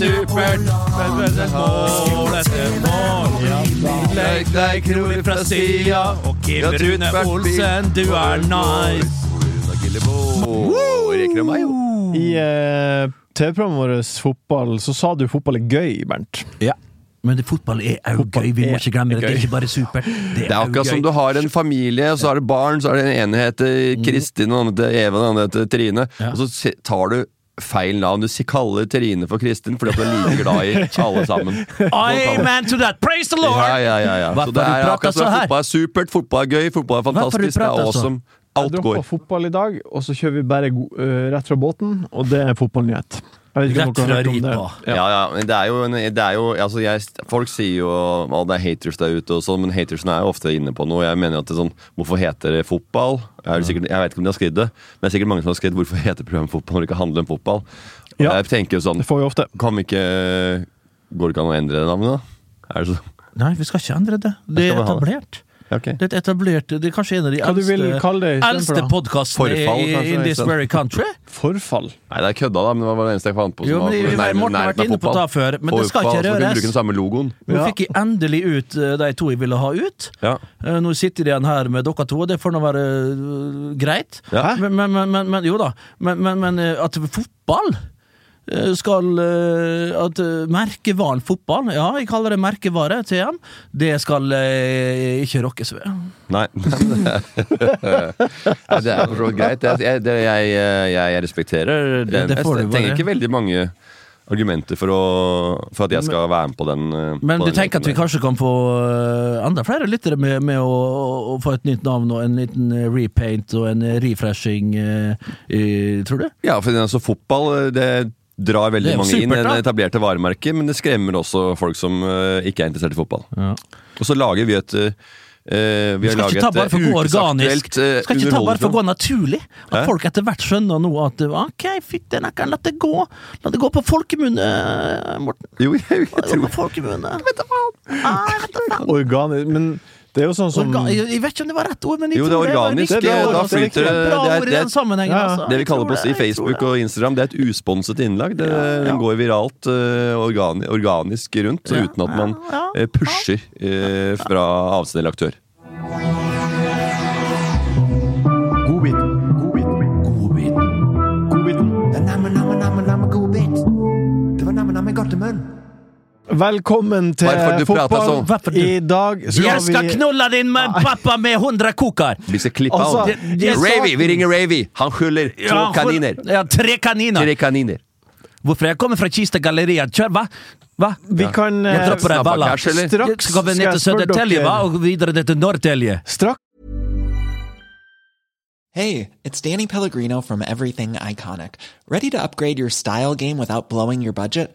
Er supert. Mål etter mål. Legg deg kroner fra sida. Og Kim Rune Olsen, du er nice. I eh, TV-programmet vårt Fotball så sa du fotball er gøy, Bernt. Ja. Men det, fotball er òg gøy. Vi må ikke glemme det. Det er ikke bare supert. Det Det er akkurat som du har en familie, så har du barn, så er det den ene heter Kristin, den andre heter Eva, den andre heter Trine. Ja. Og så tar du feil navn. Du kaller Trine for Kristin fordi hun er like glad i alle sammen. Amen to that! Praise the Lord! Ja, ja, ja, ja. Så det er akkurat sånn. som fotball er supert, fotball er gøy, fotball er fantastisk, det er awesome. Alt går. Jeg droppa fotball i dag, og så kjører vi bare eh, rett fra båten, og det er fotballnyhet. Jeg vet ikke om Rett dere fra har hørt om det. ripa. Ja. Ja, men det er jo, en, det er jo altså jeg, Folk sier jo at det er haters der ute, og sånn, men hatersene er jo ofte inne på noe. Jeg mener at det er sånn, Hvorfor heter det fotball? Jeg, er sikkert, jeg vet ikke om de har skrevet det, men det er sikkert mange som har skrevet hvorfor heter programmet fotball når det ikke handler om fotball. Og Ja. Jeg tenker jo sånn Det får vi ofte. Kan vi ikke Går det ikke an å endre navnet, da? Er det så? Nei, vi skal ikke endre det. Det er etablert. Ja, ok. Det er et etablert Det er kanskje en av de Hva eldste, eldste podkastene i, in this very country. Forfall. Nei, det er kødda, da, men det var det eneste jeg fant på. som Jo, men var, nærme- Morten har vært inne på det før, men det skal ikke røres. Nå Ja. fikk jeg endelig ut eh, de to jeg ville ha ut. Ja. Eh, Nå sitter de igjen her med dere to, og det får nå være eh, greit. Ja. Men, men, men, jo da. Men, men, men at fotball skal eh, At eh, merkevaren fotball, ja, jeg kaller det merkevare, TM, det skal eh, ikke rokkes ved. Nei. Nei, det er for så greit. Jeg, det, jeg, jeg respekterer den. Jeg trenger ikke veldig mange argumenter for, å, for at jeg skal være med på den. eh, Men på du den tenker at vi kanskje kan få eh, enda flere lyttere med, med å, å få et nytt navn og en liten eh, repaint og en eh, refreshing, uh, tror du? Ja, for altså, fotball eh, det drar veldig mange supert, inn i det etablerte varemerket, men det skremmer også folk som uh, ikke er interessert i fotball. Ja. Og så lager vi et eh, eh, Vi har laget organisk. ukesaktuelt eh, Skal ikke ta bare for å gå naturlig. At Hæ? folk etter hvert skjønner nå at ok, fytti nakken, la det gå. La det gå på folkemunne, Morten. Jo, jeg, jeg tror på folkemunne. Vet du hva? Ah, jeg vet da faen. Organisk Men det er jo sånn som Orga jeg vet ikke om det var rett ord, men jeg Jo, det tror er var organisk, riktig det er altså. det er. Det bra Det er- ord i det den sammenhengen. Ja, ja. altså. Det vi kaller på oss i det, Facebook og Instagram, det er et usponset innlag. Det, Den går viralt uh, organi organisk rundt, Ja, uten at man ja, ja, eh, pusher uh, fra avsendelig aktør. bit Det var Velkommen til Hvorfor du til fotball. sånn? I dag skal Jeg skal vi knulla din med pappa med hundre koker! Vi skal klippe Altså, av. det- det- Ravy! Vi ringer Ravy! Han skylder to Ja, for- kaniner. Ja, tre kaniner. Tre kaniner. Hvorfor? Jeg kommer fra Kista galleriet. Kjør, hva? Hva? Vi kan Jeg eh, dropper deg balla. Straks Skal vi ned til Södertälje, hva? Og videre ned til Norrtälje. Straks Hey, it's Danny Pellegrino from Everything Iconic. Ready to upgrade your style game without blowing your budget?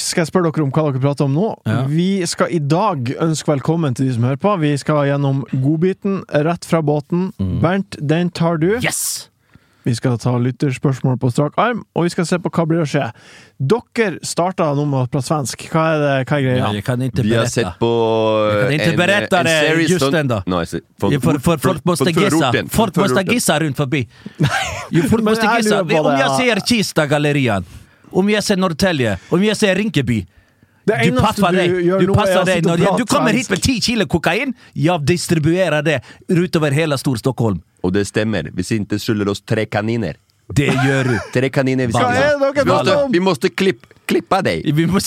skal jeg spørre dere om hva dere prater om nå. Ja. Vi skal i dag ønske velkommen til de som hører på. Vi skal gjennom godbiten rett fra båten. Bernt, den tar du. Yes! Vi skal ta lytterspørsmål på strak arm, og vi skal se på hva blir å skje. Dere starta nå med å prate svensk. Hva er, det, hva er greia? Ja, jag kan inte Vi har sett på Jag kan ikke en, berätta en det just ändå. No, for, Ja, för, för, folk måtte måste gissa. Folk måtte måste gissa rundt forbi. Jo, folk måtte måste gissa. Om jeg ser Kista-gallerian, om jeg säger Norrtälje, om jeg säger Rinkeby. Det Du passer passar du deg. gjør Du, passer deg. du kommer hit med ti kilo kokain, jeg distribuerer det utover hele Stor-Stockholm. Og det stemmer. Hvis ikke skyller oss tre kaniner. Det gjør du. Tre kaniner. Vi, Hva skal- er det dere vi måste, vi måste klipp, klippa deg. Vi må,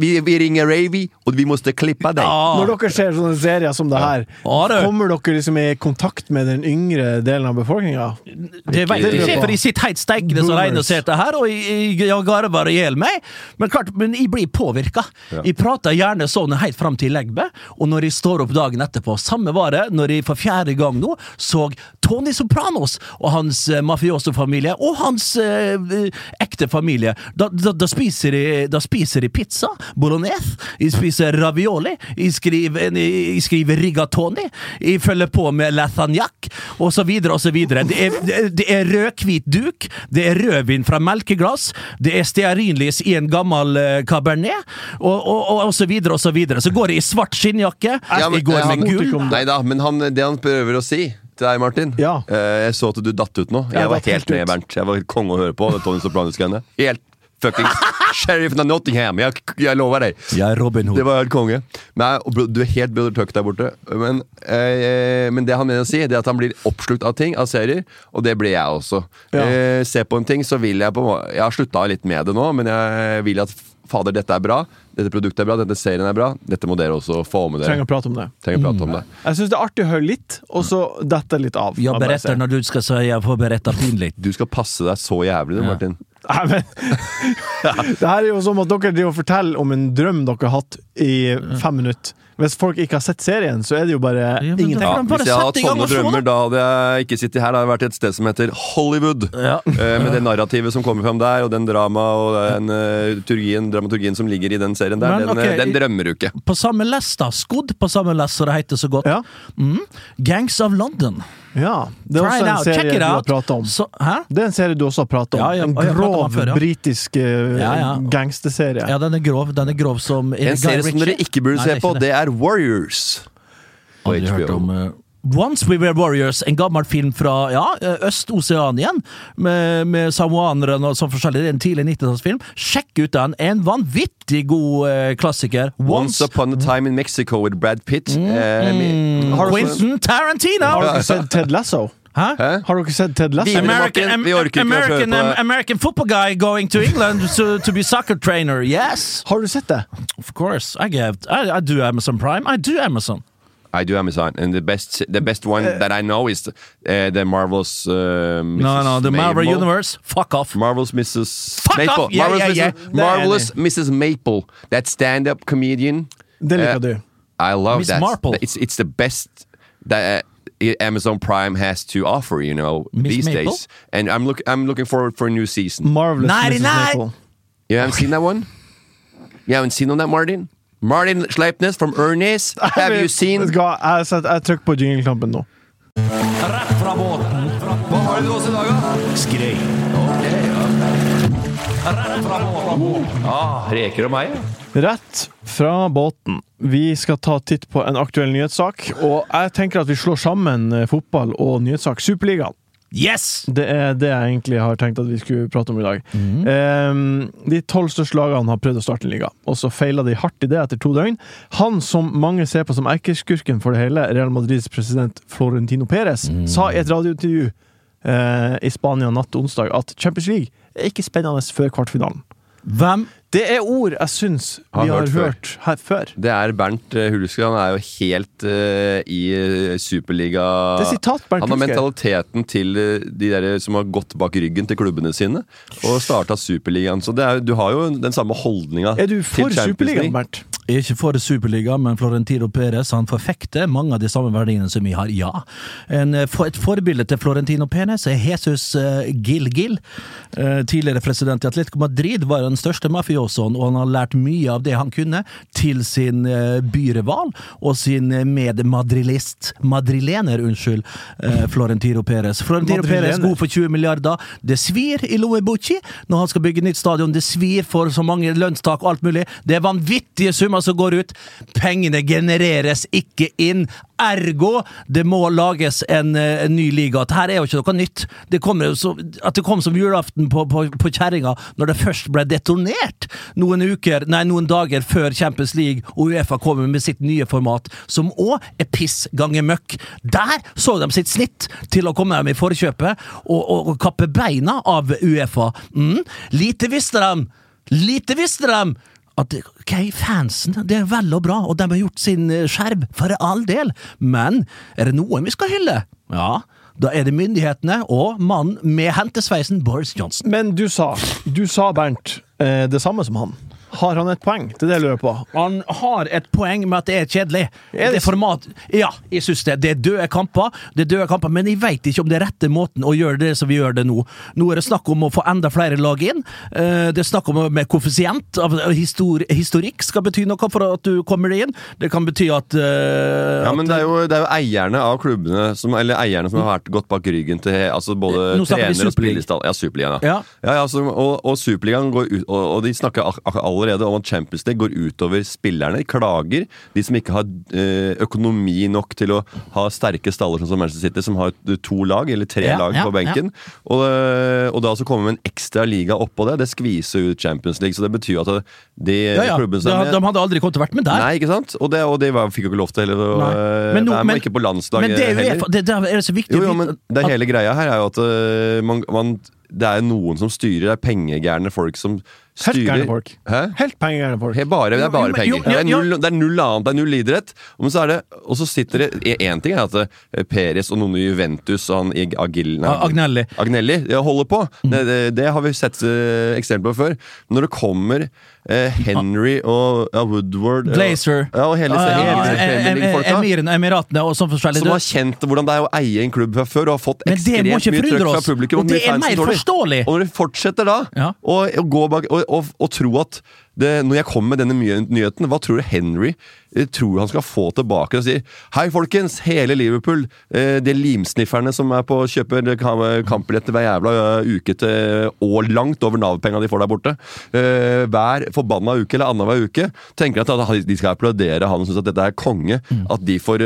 Vi, vi ringer Ravy, og vi må klippe deg. Ah. Når dere ser sånne serier som det her, Ja, kommer dere liksom i kontakt med den yngre delen av befolkninga? Det vet jeg ikke, for de sitter helt steikende så Boomers. og ser det her, og jeg, jeg, bare garver i hjel meg. Men klart, men jeg blir påvirka. Jeg prater gjerne sånn helt fram til legbe, og når jeg står opp dagen etterpå Samme var det når jeg for fjerde gang nå så Tony Sopranos og hans eh, mafioso-familie, og hans eh, eh, ekte familie. Da, da, da, spiser jeg, da spiser de pizza, bolognese, de spiser ravioli, de skriver, de skriver rigatoni, de følger på med lasagnac, så videre. Det er, det er- rød-hvit duk, det er rødvin fra melkeglass, det er stearinlys i en gammel eh, cabernet, og, og, og, og så videre og så videre. Så går de i svart skinnjakke, Ja, men- går med gull. Nei da, men han, det han prøver å si til deg, Martin Ja. eh, Jeg så at du datt ut nå. Jeg Jeg var helt helt med. Bernt. Jeg var konge å høre på. Det Tony Sopranos-greiene. Helt fuckings sheriffen av Nottingham. Jeg, jeg lover deg. Jeg er Robin Hood. Det var helt konge. Nei, og du er helt Brother Tuck der borte. Men, eh, men det han mener å si, Det er at han blir oppslukt av ting, av serier. Og det blir jeg også. Ja. Eh, se på en ting, så vil jeg på Jeg har slutta litt med det nå, men jeg vil at fader, dette er bra. Dette produktet er bra, denne serien er bra. Dette må dere også få med Trenger å prate om det. Trenger å prate om det. Jeg syns det er artig å høre litt, og så detter litt av. Jeg beretter når du skal si jeg får beretta pinlig. Du skal passe deg så jævlig, du, Ja. Martin. Nei, men Det her er jo som at dere driver og forteller om en drøm dere har hatt i fem minutter. Hvis folk ikke har sett serien, så er det jo bare Ja, ingenting. Ja, hvis jeg hadde hatt sånne drømmer, da hadde jeg ikke sittet her. Da hadde jeg vært et sted som heter Hollywood. Ja. Eh, med det narrativet som kommer fram der, og den drama og den uh, turgien, dramaturgien som ligger i den serien der, Men, den, ok, eh, den drømmer du ikke. På samme lest, da. Skodd på samme lest, som det heter så godt. Ja. Mm. Gangs of London. Ja. Det er Try også en serie du har prata om. Så, hæ? Det er en serie du også har pratet om. Ja, ja, en grov før, ja. britisk uh, Ja, ja. gangsterserie. Ja, den er grov. Den er grov som En serie som dere ikke burde se på, det er Warriors. På Aldri hørt HBO. om eh, Once We Were Warriors, en gammel film fra ja, eh, Øst-Oseanien, med, med samoanere og sånn forskjellig. En tidlig 90-tallsfilm. Sjekk ut den! En vanvittig god eh, klassiker. Once Upon a Time in Mexico with Brad Pitt. Eh, med- Har du- Quentin Tarantino! Har dere sett Ted Lasso? Hæ? Hæ? Har dere sett Ted Lasso? American, ikke å American. American football guy going to England to, to be soccer trainer. Yes, Har du sett det? of course. I get. I, I do Amazon Prime. I do Amazon. I do Amazon, and the best, the best one that I know is uh, the Marvelous uh, Mrs. No, no, the Marvel Maple. Universe. Fuck off. Marvelous Mrs. Fuck Maple. off! Yeah, Marvelous, yeah, Mrs. yeah. Marvelous Mrs. Maple. That stand-up comedian. Det liker du. I love Miss that. Marple. It's it's the best that uh, Amazon Prime has to offer. You know Miss these Maple? days, and I'm look I'm looking forward for a new season. Marvelous Mrs. 99. Maple. You haven't seen that one? You haven't seen on that, Martin? Martin Sleipnes from Ernies. Have you seen? Jeg, jeg trykker på jingle-knappen nå. Rett fra båten. Hva har du oss i dag, da? Skrei. Ah, reker og meg. Rett fra båten. Vi skal ta titt på en aktuell nyhetssak, og jeg tenker at vi slår sammen eh, fotball og nyhetssak. Superligaen. Yes! Det er det jeg egentlig har tenkt at vi skulle prate om i dag. Ehm, de tolv største lagene har prøvd å starte en liga, og så feila de hardt i det etter to døgn. Han som mange ser på som erkeskurken for det hele, Real Madrids president Florentino Perez, sa i et radiointervju eh, i Spania natt til onsdag at Champions League er ikke spennende før kvartfinalen. Hvem? Det er ord jeg syns Har vi har hørt før. hørt her før. Det er Bernt uh, Hulsker. Han er jo helt uh, i eh, superliga Det er sitat Bernt Han har mentaliteten til eh, de der som har gått bak ryggen til klubbene sine og starta Superligaen. Så det er, du har jo den samme holdninga Er du for Superligaen, Bernt? Jeg er ikke for Superliga, men Florentino Perez han forfekter mange av de samme verdiene som vi har. Ja. En, eh, et forbilde til Florentino Perez er Jesus Gil Gil. Eh, tidligere president i Atletico Madrid var den største mafiosoen, og han har lært mye av det han kunne, til sin byreval og sin eh, medmadrilist Madrilener, unnskyld, Florentiro Florentino Perez. Florentino Madrilener. Perez god for 20 milliarder. Det svir i Loebucci når han skal bygge nytt stadion. Det svir for så mange lønnstak og alt mulig. Det er vanvittige summer som går ut. Pengene genereres ikke inn. Ergo, det må lages en, eh, en ny liga. Dette er jo ikke noe nytt. Det så, at det kom som julaften på, på, på kjerringa når det først ble detonert noen uker, nei, noen dager før Champions League og Uefa kommer med sitt nye format, som òg er piss ganger møkk. Der så de sitt snitt til å komme dem i forkjøpet og, og, og kappe beina av Uefa. Mm. Lite visste de! Lite visste de! At ok, fansen, det er vel og bra, og de har gjort sin eh, skjerv, for all del, men er det noen vi skal hylle? Ja, da er det myndighetene og mannen med hentesveisen Boris Johnson. Men du sa, du sa Bernt, eh, det samme som han. Har han et poeng? Det er det løpet? Han har et poeng med at det er kjedelig. Er det- det format Ja, jeg syns det. Det er døde kamper, det er døde kamper, men jeg veit ikke om det er rette måten å gjøre det som vi gjør det nå. Nå er det snakk om å få enda flere lag inn. Eh, Det er snakk om med koeffisient. av histor Historikk skal bety noe for at du kommer deg inn. Det kan bety at uh, Ja, at- men det er, jo, det er jo eierne av klubbene som, Eller eierne som har vært gått bak ryggen til altså både trener og spillerstall. Ja, Superligaen, Ja. ja, ja så, og, og Superligaen går ut og, og de snakker ak- ak- allerede om at Champions League går utover spillerne. Klager. De som ikke har eh, økonomi nok til å ha sterke staller, sånn som Manchester City, som har to lag, eller tre Ja, lag ja, på benken. Og, eh, og da så kommer med en ekstra liga oppå det, det skviser ut Champions League. Så det betyr at de ja, ja. klubbene som de, de hadde aldri kommet til å vært med der. Nei, ikke sant? Og det, og de var, fikk jo ikke lov til heller øh, Men no, nei, men- ikke på landslaget Men det er, heller. Det, det er så viktig Jo, jo, men det hele greia her er jo at man, man, det er noen som styrer. Det er pengegærne folk som Helt gærne folk. Hæ? Helt pengegærne folk. Helt bare, det er bare jo, penger. jo, det, er null, det er null annet, det er null idrett. Og, så det, og så sitter det Én ting er at eh, Peres og noen i Juventus og han Agil, nei, Agnelli. Agnelli holder på. Det, det, det har vi sett uh, eksempler på før. Men når det kommer eh, Henry og ja, Woodward Blazer. ja, og hele, Emirene, Emiratene og sånn forskjellig. som har kjent hvordan det er å eie en klubb fra før og har fått ekstremt mye trøkk fra publikum. Og det er mer forståelig. Og når de fortsetter da Ja. bak, og, og, og tro at det, Når jeg kommer med denne nyheten, hva tror du Henry eh, tror han skal få tilbake? Og sier Hei, folkens! Hele Liverpool. Eh, de limsnifferne som er på kjøper ka- kampbilletter hver jævla eh, uke til og langt over Nav-penga de får der borte. Hver forbanna uke eller annenhver uke tenker at de skal applaudere han og synes at dette er konge. At de får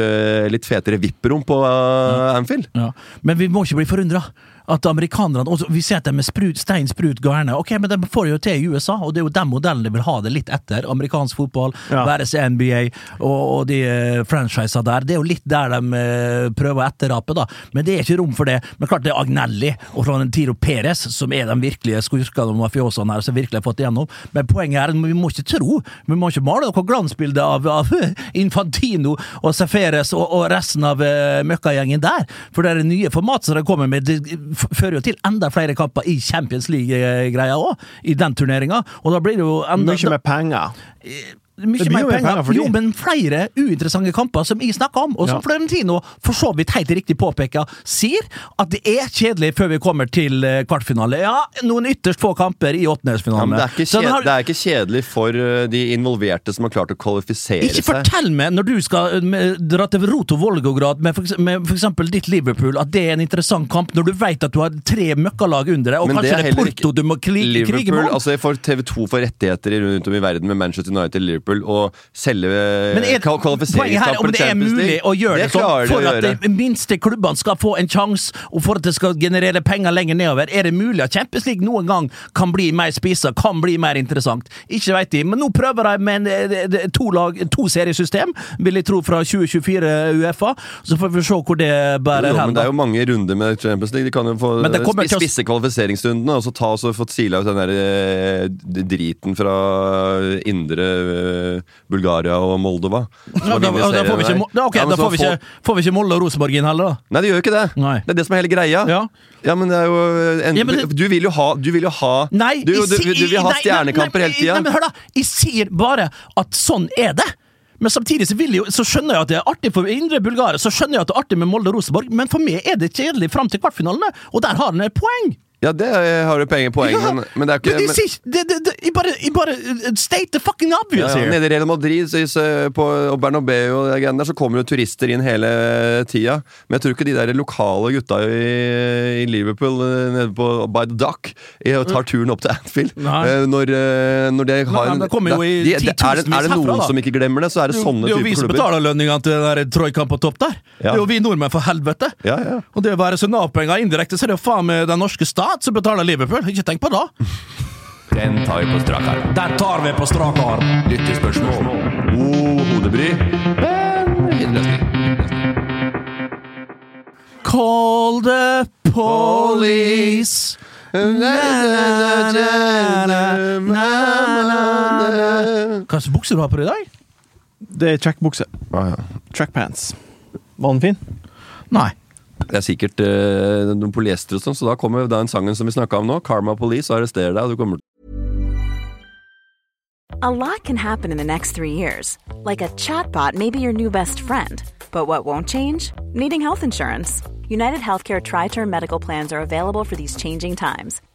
litt fetere vipperom på Anfield. Ja. Men vi må ikke bli forundra. At amerikanerne også, Vi ser at de er sprut, stein sprut gærne. Ok, men de får jo til i USA, og det er jo den modellen de vil ha det litt etter. Amerikansk fotball, Ja. være seg NBA og, og de franchisene franchisa der. Det er jo litt der de eh, prøver å etterape, da. Men det er ikke rom for det. Men klart det er Agnelli og Florentino Perez som er de virkelige skurkene og mafiosene her, som virkelig har fått igjennom. Men poenget er at vi må ikke tro, vi må ikke male noe glansbilde av, av Infantino og Seferes og, og resten av uh, møkkagjengen der. For det er nye format som de kommer med, det fører jo til enda flere kamper i Champions League-greia òg, i den turneringa. Og da blir det jo enda Mye mer penger. Mye mer penger. penger for. Jo, men flere uinteressante kamper som jeg snakker om, og som Ja. Florentino for så vidt helt riktig påpeker, sier at det er kjedelig før vi kommer til eh, kvartfinale. Ja, noen ytterst få kamper i Ja, det, ikke har- det er ikke kjedelig for eh, de involverte som har klart å kvalifisere Ikke seg. fortell meg, når du skal eh, dra til Roto Volgograd med for, eks- med for eksempel ditt Liverpool, at det er en interessant kamp, når du vet at du har tre møkkalag under deg, og Men det kanskje er det er Porto du må krige Liverpool, med? altså For TV2 får rettigheter rundt om i verden med Manchester United Liverpool selge kval- her er om kvalifiseringskamper det til Champions League. å gjøre det, det sånn for at de minste klubbene skal få en sjanse, og for at det skal generere penger lenger nedover. Er det mulig at Champions League noen gang kan bli mer spissa, kan bli mer interessant? Ikke veit de, men nå prøver de med en, eh, to, lag, to seriesystem, vil jeg tro, fra 2024 Uefa. Så får vi se hvor det bærer hen. men det er jo mange runder med Champions League. De kan jo få Men det kommer spi- til å- spisse kvalifiseringsrundene og så ta og så få sila ut den der eh, driten fra indre eh, Bulgaria og Moldova. Ja, da, da, får vi ikke, da, ok, Ja, da får vi, ikke, får vi ikke Molde og Rosenborg inn heller, da. Nei, det gjør jo ikke det. Nei. Det er det som er hele greia. Ja. men det er jo en, Ja, men det- Du vil jo ha, du vil jo ha Nei, du, du, du, vil ha stjernekamper hele tida. Nei, men hør da, jeg sier bare at sånn er det. Men samtidig så, jeg, så skjønner jeg at det er artig for indre bulgare, så skjønner jeg at det er artig med Molde og Rosenborg, men for meg er det kjedelig fram til kvartfinalene, og der har han et poeng. Ja, det har du penger poeng, men, men det er ikke Men de men, sier de, de, de bare, bare uh, State the fucking ja, obvious ja, ja. Nede i Real Madrid så, så, på og Bernabeu og de greiene der, så kommer jo turister inn hele tida. Men jeg tror ikke de der lokale gutta i, i Liverpool eh, nede på by the dock eh, tar turen opp til Anfield. Nei. Eh, Når, eh, når de har Nei, jo i de- det- er, det, er det noen herfra, som ikke glemmer det, så er det sånne det er jo vi type som betaler lønninga til den der troikaen på topp der. Det er jo vi nordmenn, for helvete! Ja, ja. Og det å være Nav-penger indirekte, så er det jo faen meg den norske stat som betaler Liverpool. Ikke tenk på det! Den tar vi på strak arm. Den tar vi på strak arm. Lyttespørsmål. God hodebry, men fin løsning. Call the police. Hva slags bukser du har på deg i dag? Det er trackbukse. Ah, ja. Trackpants. Var den fin? Nei. Det er sikkert uh, noen polyester og sånn, så da kommer den sangen som vi snakka om nå, 'Karma Police', og arresterer deg. og du kommer A lot can happen in the next three years. Like a chatbot may be your new best friend. But what won't change? Needing health insurance. United Healthcare Tri Term Medical Plans are available for these changing times.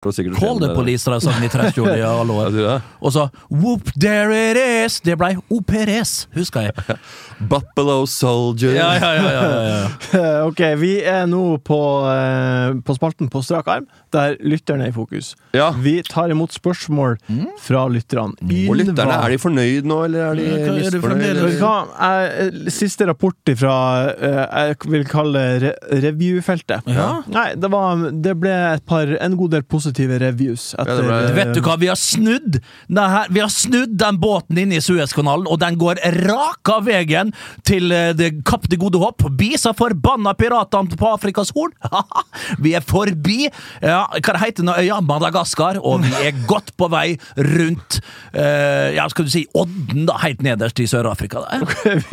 Det Call the det. police, da, sang de i 30 år i alle år. Og så Whoop, there it is! Det blei OPRS, husker jeg. Buffalo Soldier. Ja, ja, ja, ja. Eh, Ok, vi er nå på, eh, på spalten på strak arm, der lytterne er i fokus. Ja. Vi tar imot spørsmål fra lytterne. Og lytterne, er de fornøyd nå, eller er de det misfornøyd? Jeg, siste rapport fra jeg vil kalle re reviewfeltet. Ja. Nei, det, var, det ble et par, en god del positive reviews. Etter, ja, ble- eh, Vet du hva, vi har snudd her, Vi har snudd den båten inn i Suezkanalen, og den går rak av veien til eh, det Kapp det gode håp. Bisa forbanna piratene på Afrikas Horn! vi er forbi ja, hva det heter nå, øya? Madagaskar, og vi er godt på vei rundt uh, ja, skal du si Odden, da, helt nederst i Sør-Afrika. der.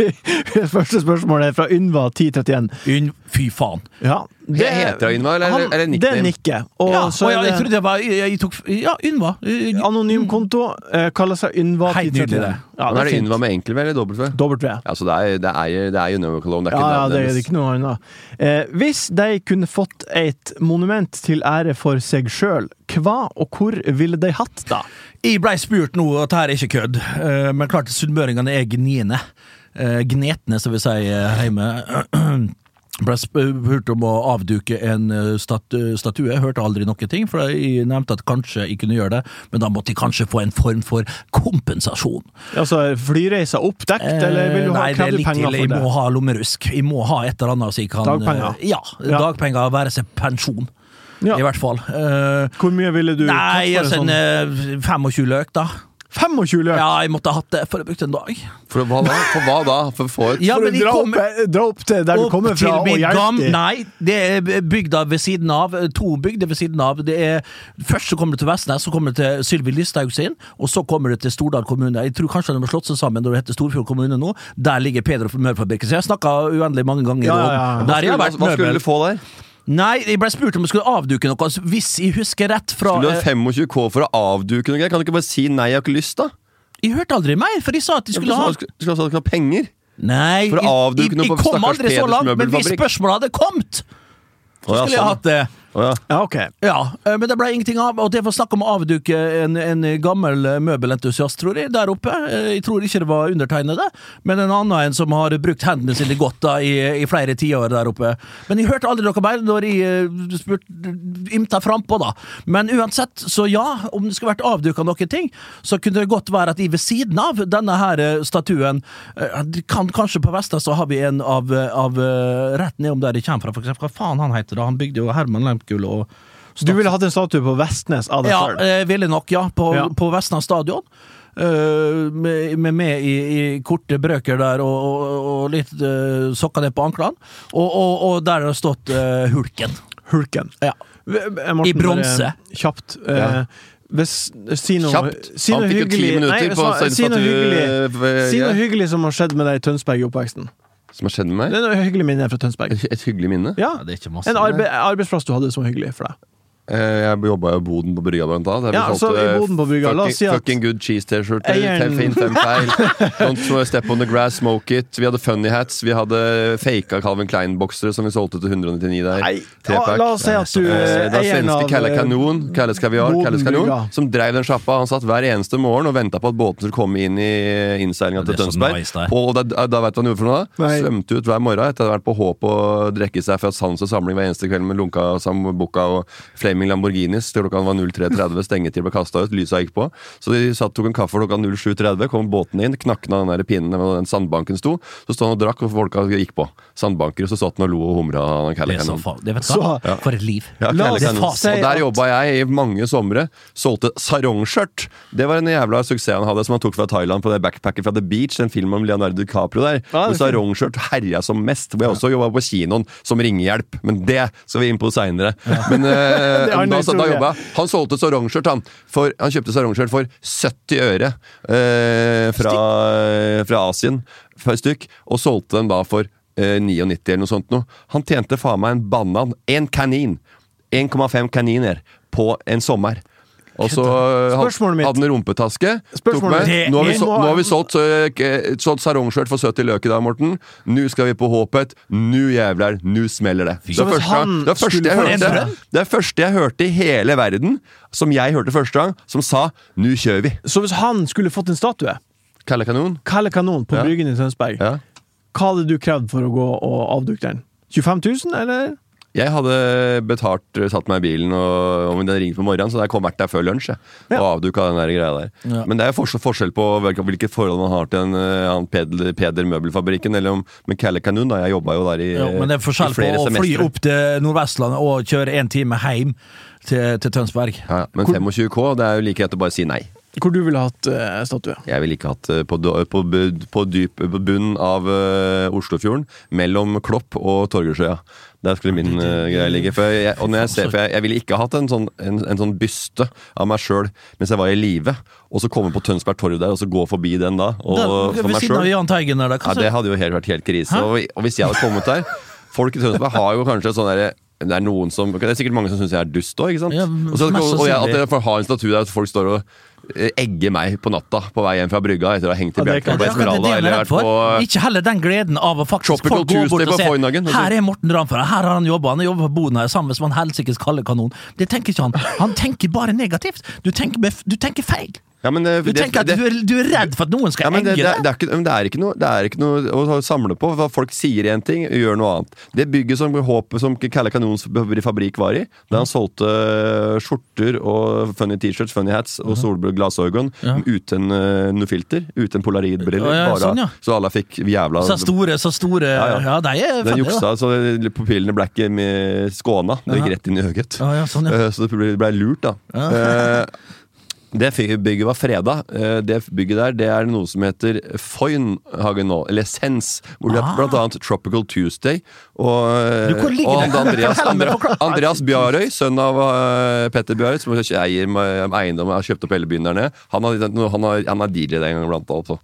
Første spørsmål er fra Ynva1031. Unn- Fy faen. Ja, Det heter Ynva, eller- han- eller nickname? Det er Nikke. Og Ja, så og ja, er jeg det trodde det var Jeg, jeg tok Ja, Ynva. Eh, anonym konto. eh, kaller seg Ynva. Hei, nydelig, det. Ja, det er er det. Ynva med enkel V eller dobbelt V? Ja, så det er, det er, det er Cologne, det er Ja, ikke ja, det er ikke noe annet. Eh, hvis de kunne fått et monument til ære for seg sjøl, hva og hvor ville de hatt da? Jeg blei spurt nå, og her er ikke kødd, eh, men klart sunnmøringene er gniene. Eh, Gnetne, som vi sier eh, hjemme. Ble spurt om å avduke en eh, statue. Jeg hørte aldri noen ting, for jeg nevnte at kanskje jeg kunne gjøre det, men da måtte jeg kanskje få en form for kompensasjon. Altså flyreiser oppdekt, eller vil du ha Eh, Nei, det Jeg må ha lommerusk. Jeg må ha et eller annet så jeg kan Dagpenger? eh, Ja, Ja. dagpenger, være seg pensjon. Ja. I hvert fall. Eh, Hvor mye ville du nei, tatt for en en sånn eh, 25 løk, da. 25 løk? Ja, jeg måtte ha hatt det, for jeg brukte en dag. For hva da? For hva da? For å Ja, For å dra, kom, opp, dra opp til der du kommer fra, og hjelpe dem? Nei, det er bygda ved siden av. To bygder ved siden av. Det er, først så kommer du til Vestnes, så kommer du til Sylvi Listhaug sin, og så kommer du til Stordal kommune. Jeg tror kanskje de har slått seg sammen når det heter Storfjord kommune nå. Der ligger Peder og Mørfabrikken. Så jeg har snakka uendelig mange ganger. Ja, om- ja, ja. Der hva skulle du få der? Nei, jeg ble spurt om jeg skulle avduke noe. altså, Hvis jeg husker rett fra Skulle du ha eh, 25 K for å avduke noe? Kan du ikke bare si nei, jeg har ikke lyst, da? Jeg hørte aldri mer, for de sa at de skulle ha skulle du ha penger. Nei, For å jeg- jeg, jeg- noe på kom stakkars aldri så langt, men hvis spørsmålet hadde kommet, så skulle jeg sånn. hatt det. Å ja. Ja, ok. Ja, eh, men det ble ingenting av, og det var snakk om å avduke en, en gammel møbelentusiast, tror jeg, der oppe. Eh, Jeg tror ikke det var undertegnede, men en annen en som har brukt hendene sine godt da, i, i flere tiår der oppe. Men jeg hørte aldri noe mer når jeg eh, spurte, ymta frampå, da. Men uansett, så ja, om det skulle vært avduka noen ting, så kunne det godt være at jeg ved siden av denne her statuen kan Kanskje på Vestad så har vi en av, av rett nedom der de kommer fra, for eksempel. Hva faen han heter da? Han bygde jo Herman Lemkuhl og Du ville hatt en statue på Vestnes av deg ja, sjøl? eh, ville nok, ja. På, Ja. på Vestnes stadion. Uh, med, med meg i, i korte brøker der og, og, og litt uh, sokker ned på anklene. Og, og, og der har det stått uh, Hulken. Hulken. Ja. Morten, I bronse. Kjapt. eh, Ja. Hvis, si noe, Kjapt. si noe Han fikk jo ti hyggelig minutter Nei, på å si si noe hyggelig Si noe hyggelig som har skjedd med deg i Tønsberg i oppveksten. Som har skjedd med Det er noe hyggelig minne fra Tønsberg. Et, et hyggelig minne. Ja, det er ikke masse. En arbe arbeidsplass du hadde som var hyggelig for deg. Eh, Jeg jobba jo i boden på brygga, blant annet. Ja, altså, i boden på brygga, la oss fucking, si at- fucking good cheese-T-skjorte. Fem fin, fem feil. Don't step on the grass, smoke it. Vi hadde funny hats. Vi hadde faka Calvin Klein-boksere som vi solgte til 199 der. Nei, Trepack. la oss si at du Eh, er Det var svenske Kalle eh, Kanon, Kalles Kaviar, Kalles Kanon, som drev den sjappa. Han satt hver eneste morgen og venta på at båten skulle komme inn i innseilinga til er Tønsberg. nice og da, da vet du hva han gjorde for noe? da? Nei. Svømte ut hver morgen etter å ha vært på håp og drikke seg fra sans og samling hver eneste kveld med lunka sambuca og Flaming Lamborghinis til klokka var 03.30. Stengetid ble kasta ut, lysa gikk på. Så de satt, tok en kaffe klokka 07.30, kom båten inn, knakna den der pinnen hvor den sandbanken sto. Så sto han og drakk, og folka gikk på. Sandbanker, og så satt han og lo og humra. Det er så faen. Det vet du Så- Ja. For et liv. Ja, Og der jobba jeg i mange somre. Solgte sarongskjørt. Det var en jævla suksess han hadde, som han tok fra Thailand på det backpacket fra The Beach. En film om Leonardo DiCaprio der. Ja, sarongskjørt herja som mest. Hvor jeg også jobba på kinoen som ringehjelp. Men det skal vi inn på seinere. Men eh, en da, da jobba. Han solgte sarongskjørt, han. For, han kjøpte sarongskjørt for 70 øre eh, fra, fra Asien et stykk, og solgte dem da for eh, 99 eller noe sånt noe. Han tjente faen meg en banan, en kanin, 1,5 kaniner, på en sommer. Og så eh, hadde han rumpetaske. Tok med. Nå har vi, så, nå har vi solgt, uh, solgt sarongskjørt for 70 løk i dag, Morten. Nå skal vi på Håpet. Nå jævler, nå smeller det. Det er første, det er første jeg hørte? Det er første jeg hørte i hele verden, som jeg hørte første gang, som sa 'nå kjører vi'. Så hvis han skulle fått en statue, Kalle Kanon. Kalle Kanon, på. Bryggen i Tønsberg, Ja. hva hadde du krevd for å gå og avduke den? 25 000, eller? Jeg hadde betalt, satt meg i bilen og om den ringte på morgenen, så jeg kom vært der før lunsj. Jeg, Ja. Og avduka den der greia der. Ja. Men det er jo forskjell, forskjell på hvilket forhold man har til en uh, annen Peder, Peder Møbelfabrikken eller om med Kalle Kanon. Da. Jeg jobba jo der i, Ja, men det er forskjell i på flere å fly opp til Nordvestlandet og kjøre en time hjem til, til Tønsberg. Ja, men 25 K, det er jo like greit å bare si nei. Hvor du ville hatt uh, statue? Jeg ville ikke hatt eh, på, på, på, dyp, på bunnen av uh, Oslofjorden, mellom Klopp og Torgersjøya. Der skulle min uh, greie ligge. For jeg, og når jeg, ser, for jeg, jeg ville ikke hatt en sånn, en, en sånn byste av meg sjøl mens jeg var i live, og så komme på Tønsberg Torv der og så gå forbi den da. Og, det, for meg selv. av Jan Teigen der, da. Ja, det hadde jo helt, vært helt krise. Og, og hvis jeg hadde kommet der Folk i Tønsberg har jo kanskje sånn derre det er noen som, det er sikkert mange som syns jeg er dust òg. Ja, og, og jeg, at jeg får ha en statue der at folk står og egger meg på natta på vei hjem fra brygga etter å ha hengt i er klart. på er Esmeralda er eller vært på Ikke heller den gleden av å faktisk få gå bort og se. Her er Morten Ramfjord, her har han jobba, han har jobba på boden her sammen med en helsikes kanon. Det tenker ikke han. Han tenker bare negativt. Du tenker, du tenker feil. Ja, men, eh, Du det- tenker at det- du er, du er redd for at noen skal ja, men det, egge det, deg. det, er ikke, noe, det er ikke noe å samle på. Hva folk sier én ting, gjør noe annet. Det bygget som håpet som Kalle Kanons fabrikk var i, der han solgte skjorter og funny T-shirts, funny hats og solglassorgon glassorgon Ja. uten uh, noe filter, uten polaridbriller, ja, sånn, ja. Så alle fikk jævla Så store, så store Ja, Ja, ja. de er Den juksa, så pupillene ble ikke skåna. Det gikk rett inn i øyet. Sånn. Eh, Så det ble, ble lurt, da. Eh, Det bygget var freda. Eh, Det bygget der det er noe som heter Foynhagen nå, eller Sens. Hvor det er Ah. blant annet Tropical Tuesday. Og, og Andreas. Andreas Bjarøy, sønn av eh, Petter Bjarøy, som eier eiendom og har kjøpt opp hele byen der nede. Han, har, han, har, han er DJ den gangen, blant annet. så.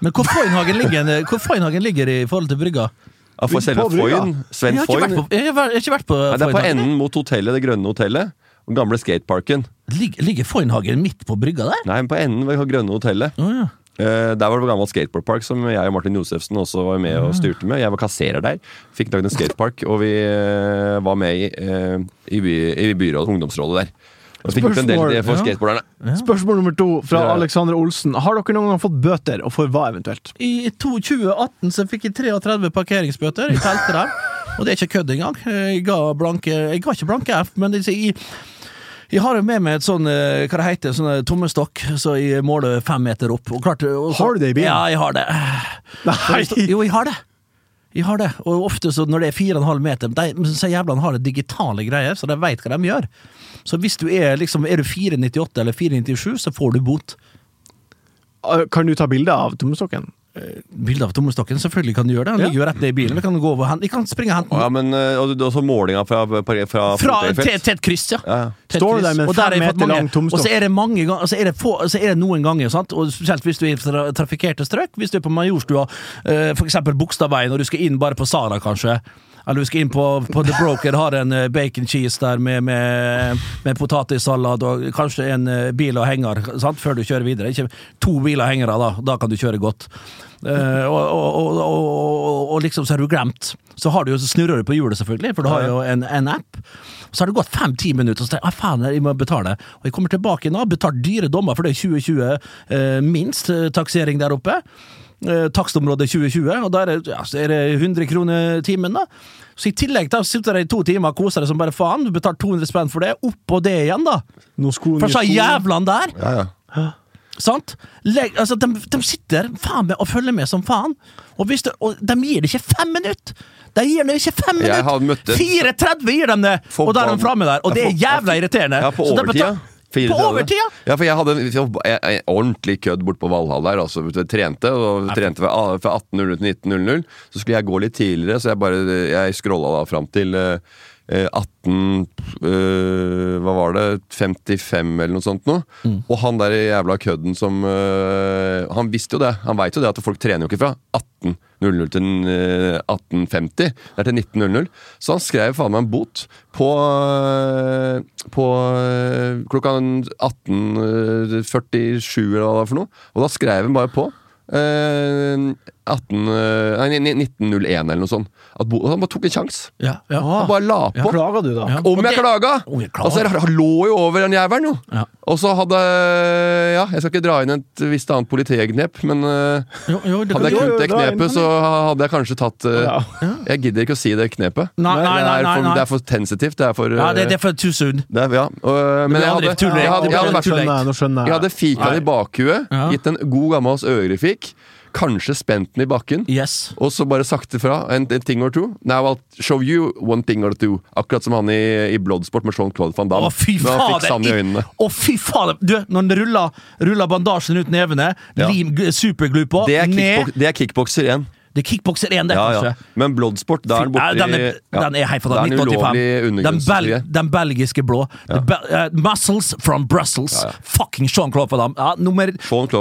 Men hvor Foynhagen ligger, hvor Foynhagen ligger i forhold til brygga? Ja, For selve. Foyn, Sven Jeg har ikke Foyn vært på, jeg har ikke vært på Nei, Det er på enden mot hotellet, det grønne hotellet. Den gamle skateparken. Ligger, ligger Foynhagen midt på brygga der? Nei, men på enden ved det grønne hotellet. Oh, ja. Uh, der var det på gammel skateboardpark som jeg og Martin Josefsen også var med og styrte med. Jeg var kasserer der. Fikk lagd en skatepark, og vi uh, var med i, uh, i, by, i byrådet, ungdomsrådet der. Og fikk Spørsmål, en del Spørsmål, for ja. skateboarderne. Spørsmål nummer to fra Ja. Alexander Olsen. Har dere noen gang fått bøter, og for hva eventuelt? I 2018 så fikk jeg 33 parkeringsbøter. i teltet der. Og det er ikke kødd engang. Jeg ga, blanke, jeg ga ikke blanke F, men det, jeg, jeg har jo med meg et sånn eh, hva det heter, sånn eh, tommestokk, så jeg måler fem meter opp. Og klart, og så- Har du det i bilen? Ja, jeg har det. Nei! Jo, jeg har det. Jeg har det, og ofte så når det er 4,5 meter de, Så jævlene har det digitale greier, så de veit hva de gjør. Så hvis du er liksom Er du 498 eller 497, så får du bot. Kan du ta bilde av tommestokken? Bilde av tommestokken, selvfølgelig kan du gjøre det. Han Ja. ligger jo rett ned i bilen. Vi kan gå over og Vi kan springe og hente den. Ja, men eh, og også målinga fra, fra, fra Fra til, til et kryss, ja. Ja, ja. Til et Står du kryss. der med en Og der har fem jeg fått meter mange- lang tomstokk? Og så er det mange ganger Så er det, få, så er det noen ganger, sant? og spesielt hvis du er i tra trafikkerte strøk, hvis du er på Majorstua, eh, for eksempel Bogstadveien, og du skal inn bare på Sara, kanskje. Eller du skal inn på, på The Broker, har en eh, bacon cheese der med, med, med potetsalat og kanskje en eh, bil og henger sant? før du kjører videre. Ikke to biler og hengere, da. Da kan du kjøre godt. Eh, og, og, og, liksom så har du glemt. Så har du jo, så snurrer du på hjulet, selvfølgelig, for du har jo en, en app. Så har det gått fem-ti minutter, og så tenker jeg ah, faen, jeg må betale. Og jeg kommer tilbake nå, betalt dyre dommer, for det er 2020 eh, minst eh, taksering der oppe. Eh, takstområdet 2020, og da er ja, er det 100 kroner timen, da. Så i tillegg da sitter jeg i to timer og koser deg som bare faen. Du betaler 200 spenn for det. Oppå det igjen, da. Noen sko, For så jævlene der! Ja, ja. Sant? Legg, altså, de, de sitter faen meg og følger med som faen. Og, det, og de gir det ikke fem minutter! De gir det ikke fem minutter! 4.30 gir de det! Og da er de framme der. Og det er jævla irriterende. Ja, på overtida. betal- 34. På overtida? Ja, for jeg hadde en ordentlig kødd bort på Valhall der. Altså, trente, og trente fra, fra 18.00 til 19.00. Så skulle jeg gå litt tidligere, så jeg bare Jeg scrolla da fram til eh, 18 eh, Hva var det? 55 eller noe sånt noe. Mm. Og han der jævla kødden som eh, Han visste jo det. Han veit jo det at folk trener jo ikke fra 18.00 til eh, 18.50. Det er til 19.00. Så han skrev faen meg en bot på, eh, på eh, klokka 18.47 eller hva det var for noe. Og da skrev han bare på. eh, 18, eh, nei, 1901 eller noe sånt. At bo, han bare tok en sjanse. Ja, ja. Han bare la på. Klaga du, da? Ja. Om jeg klaga! Oh, jeg. Altså, jeg han lå jo over den jævelen, jo. Ja. Og så hadde Ja, jeg skal ikke dra inn et visst annet politiknep, men eh, Jo, jo, det, hadde jeg kunnet det knepet, så hadde jeg kanskje tatt eh, Ja. Jeg gidder ikke å si det knepet. Nei, nei, nei, det, er nei, for, nei. det er for sensitivt. Det er for ja, det, eh, er for too soon. det er, ja. men jeg hadde, jeg hadde, jeg hadde, jeg. Hadde fika i bakhuet, Ja. gitt en god gammel ørefik, kanskje spent den i bakken. Yes. Og så bare sakte fra. En, en ting or two. Now I'll show you one thing or two. Akkurat som han i, i Bloodsport med Jean-Claude van Damme. Å, fy fader! Å, fy fader! Du, når han ruller, ruller bandasjen ut nevene, Ja. lim superglue på, Det er, ned det er kickbokser igjen. Det er kickbokser 1, det, Ja, kanskje. ja. Men Bloodsport, da er den borti den, er, den er Da den fantastisk. ulovlig 1985. Den, bel, den belgiske blå. Ja. Be, uh, muscles from Brussels. Ja, ja. Fucking Sean Claude Van Damme. Ja, nummer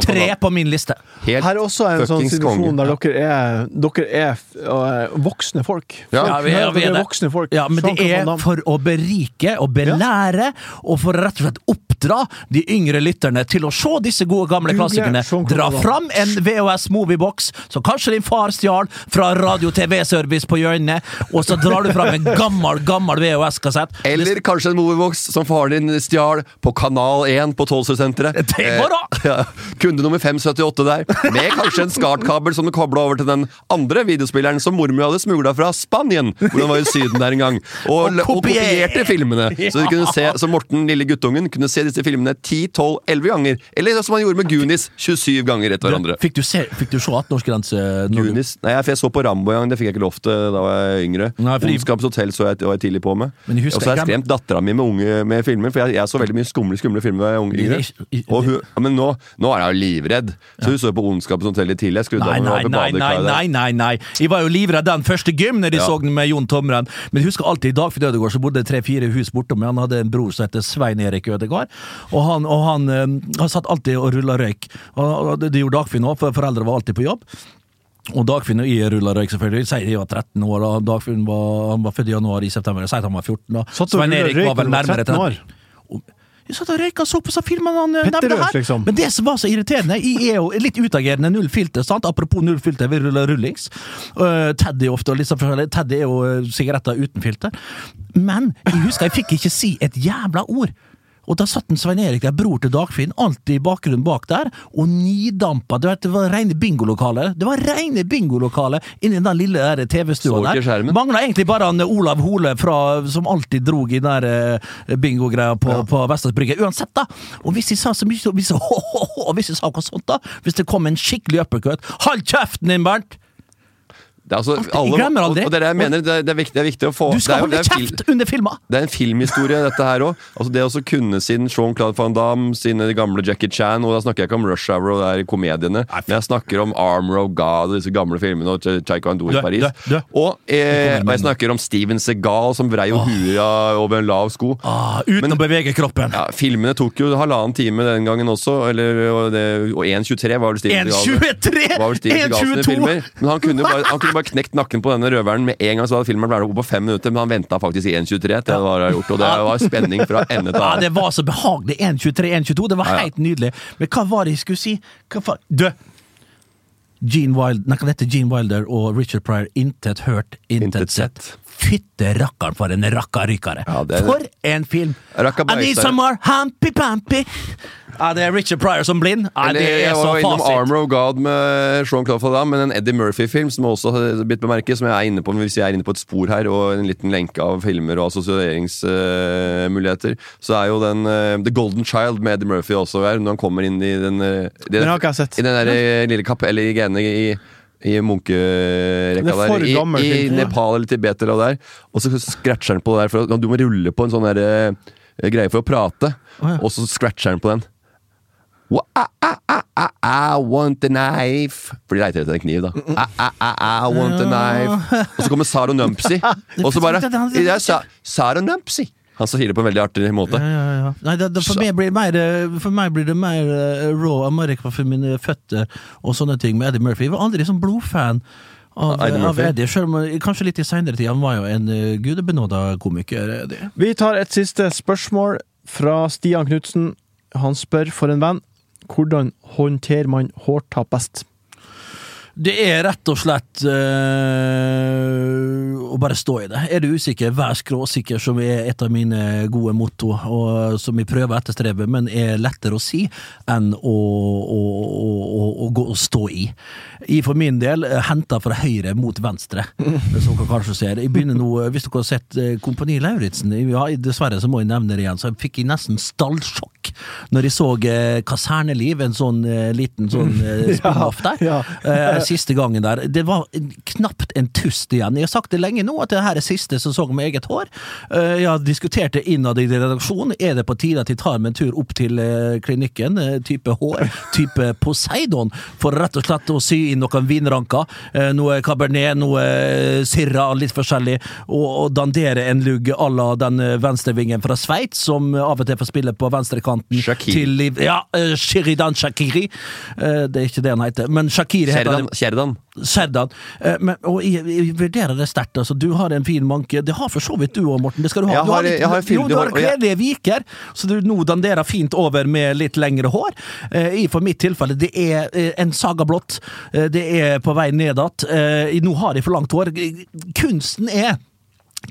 tre på min liste. Helt Her er også en sånn situasjon konge. der dere er, dere er uh, voksne folk. Ja. Folk Ja, vi er- vi er er det. voksne folk. Ja, men det Jean-Claude er for å berike og belære, og for å rett og slett oppdra de yngre lytterne til å se disse gode gamle Google klassikerne. Dra fram en VHS Moviebox så kanskje din far stjal fra Radio TV-service på hjørnet, og så drar du fram en gammel, gammel VHS-kassett. Eller kanskje en moviebox som faren din stjal på Kanal 1 på da! Eh, ja. Kunde nummer 578 der. Med kanskje en SCART-kabel som du kobla over til den andre videospilleren som mormor hadde smugla fra Spanien, hvor den var i Syden der en gang. Og, Og og, kopierte filmene. Så, se, så Morten, lille guttungen, kunne se disse filmene 10-12-11 ganger. Eller som han gjorde med Goonies 27 ganger etter hverandre. Fikk du se, fikk du se 18-årsgrense? når Goonies. Nei, jeg, for jeg så på Rambo en gang, det fikk jeg ikke lov til da var jeg yngre. Nei, fordi- Ondskapens hotell så jeg, var jeg tidlig på med. Og så har jeg skremt dattera mi med, unge, med filmer, for jeg, jeg så veldig mye skumle skumle filmer da jeg var yngre. Det Og hun, ja, men nå, nå er jeg jo livredd. Så hun så på Ondskapens hotell litt tidlig. Jeg skrudde Nei, nei, nei, nei, nei, nei, nei. Jeg var jo livredd den første gym når de Ja. så den med Jon Tomren. Men jeg husker alltid i Dagfinn Ødegård, så bodde tre-fire hus bortom meg. Han hadde en bror som het Svein Erik Ødegaard. Og han, og han, eh, han satt alltid og rulla røyk. Og og det, det gjorde Dagfinn òg, for foreldre var alltid på jobb. Og Dagfinn og jeg ruller røyk, selvfølgelig. Sier jeg var 13 år, og Dagfinn var, han var født i januar i september. Jeg sier at han var 14 da. Satt Svein Erik var vel nærmere 13 år? Jeg satt og røyka og så på så filmen han eh, nevnte her. liksom. Men det som var så irriterende Jeg er jo litt utagerende null filter, sant? Apropos null filter, vi ruller rullings. Uh, Teddy ofte, og sånn. Teddy er jo uh, sigaretter uten filter. Men jeg husker jeg fikk ikke si et jævla ord. Og da satt en Svein Erik der, bror til Dagfinn, alltid i bakgrunnen bak der, og nidampa. Du vet, det var rene bingolokalet. Det var rene bingolokalet inni den lille TV-stua der. skjermen? Mangla egentlig bare han Olav Hole fra, som alltid drog i den eh, bingogreia på, på Vestlands Brygge. Uansett, da. Og hvis de sa så mye, så- hvis, og hvis de sa noe sånt, da Hvis det kom en skikkelig uppercut Hold kjeften din, Bernt! Det er altså, alle, glemmer aldri. Og, og det er det mener, det er, det er, viktig, det er viktig å få Du skal holde kjeft under filma! Det er en filmhistorie, dette her òg. Altså det å kunne sin Jean-Claude Van Damme, sine gamle Jackie Chan Og da snakker jeg ikke om Rush Hour og det er komediene, men jeg snakker om Armor of God og disse gamle filmene og Taekwondo i Paris. du, du. Og, eh, og jeg snakker om Steven Segal som vrei jo huet over en lav sko. Ah, uten Men- å bevege kroppen. Ja, Filmene tok jo halvannen time den gangen også, eller, og, og 1.23 var vel Steven Segal. 1.23! var vel Steven Segal sine 1.22! Men han kunne, bare, han kunne bare knekt nakken på denne røveren med en gang, så hadde filmen vært oppe på fem minutter. Men han venta faktisk i 1.23 til det var gjort, og det var spenning fra ende til Ja, det var så behagelig. 1.23, 1.22. Det var helt nydelig. Men hva var det jeg skulle si? Hva fa du! Gene Wilder, Gene Wilder og Richard Pryor intet hørt, intet, Intet sett. Fytte rakkeren for en rakkarykere! Ja, det er- For en film! I need some more hampy-pampy! Ja, det er Richard Pryor som blind. Ja, Eller, det er jeg så var innom fasit. Armor of God med Sean Claude Van men en Eddie Murphy-film som også har blitt bemerket, som jeg er inne på hvis jeg er inne på et spor her, og en liten lenke av filmer og assosieringsmuligheter, så er jo den uh, The Golden Child med Eddie Murphy også her, når han kommer inn i den uh, den, Den. I den der eh, lille kapellet i genet i i munkerekka er der, i, i. Nepal eller Tibet eller der. er. Og så scratcher han på det der, for du må rulle på en sånn der, eh, greie for å prate, oh, ja. og så scratcher han på den. I, I, I, I, want a knife For de leiter etter en kniv, da. I, I, I, I want a knife. Og så kommer Saro Numpsy, og så bare Saro Numpsy! Han sier det på en veldig artig måte. Ja, ja, ja. Nei, det, det, for, meg blir det mer, eh, for meg blir det mer uh, raw America for mine føtter og sånne ting med Eddie Murphy. Jeg var aldri sånn blodfan av, Eddie av Eddie, selv om eh, kanskje litt i seinere tid. Han var jo en uh, gudebenåda komiker. Eddie. Vi tar et siste spørsmål fra Stian Knutsen. Han spør for en venn hvordan håndterer man hårtap best? Det er rett og slett øh, å bare stå i det. Er du usikker, vær skråsikker, som er et av mine gode motto, og som jeg prøver å etterstrebe, men er lettere å si enn å, å, å, å, gå og stå i. Jeg for min del henta fra høyre mot venstre, som dere kanskje ser. Jeg begynner nå, eh, Hvis dere har sett eh, Kompani Lauritzen, ja, dessverre så må jeg nevne det igjen, så jeg fikk jeg nesten stallsjokk når jeg så eh, Kaserneliv, en sånn eh, liten sånn eh, spin-off der. ja. Eh, siste gangen der. Det var knapt en tust igjen. Jeg har sagt det lenge nå, at det her er siste sesong med eget hår. Eh, jeg har diskutert det innad i redaksjonen. Er det på tide at de tar meg en tur opp til klinikken, type hår, type Poseidon, for rett og slett å sy inn noen vinranker, noe cabernet, noe syrra, litt forskjellig, og, og dandere en lugg à la den venstrevingen fra Sveits, som av og til får spille på til liv... Ja, uh, Sheridan Shakiri. Uh, det er ikke det han heter, men Shakiri heter han. Sheridan. Serdan. Eh, Men, og jeg, jeg vurderer det sterkt. Altså, du har en fin manke. Det har for så vidt du òg, Morten. Det skal du ha. Jeg du har- litt, jeg har jo, du har kledelige viker, så du nå danderer fint over med litt lengre hår. Eh, I for mitt tilfelle, det er en saga blått. Det er på vei ned igjen. Nå har jeg for langt hår. Kunsten er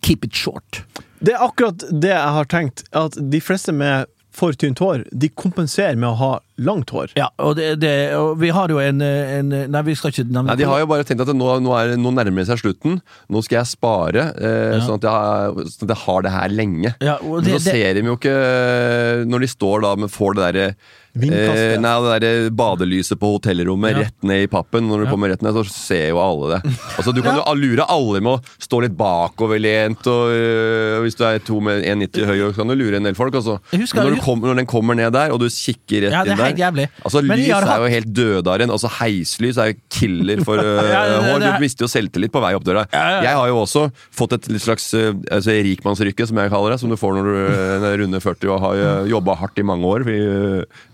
keep it short. Det er akkurat det jeg har tenkt, at de fleste med for tynt hår, de kompenserer med å ha langt hår. Ja, og, det, det, og vi har jo en, en Nei, vi skal ikke nevne Nei, De har jo bare tenkt at nå, nå, er, nå nærmer det seg slutten. Nå skal jeg spare, eh, Ja. sånn, at jeg, har- sånn at jeg har det her lenge. Ja, og Men det- så det- ser de jo ikke eh, Når de står da med får det derre. Eh, nei, det der badelyset på hotellrommet Ja. rett ned i pappen. Når du Ja. kommer rett ned, så ser jo alle det. Altså, Du kan jo lure alle med å stå litt bakoverlent, og øh, hvis du er to med 1,90 høy, så kan du lure en del folk. Altså. Husker- når, du kommer, når den kommer ned der, og du kikker rett Ja, inn der helt jævlig. Altså Men Lys har er jo helt dødaren. Altså Heislys er jo killer for uh, Ja, det- det- det er- Du mister jo selvtillit på vei opp døra. Ja, ja. Jeg har jo også fått et slags uh, altså, rikmannsrykke, som jeg kaller det. Som du får når du øh, runde 40 og har uh, jobba hardt i mange år i,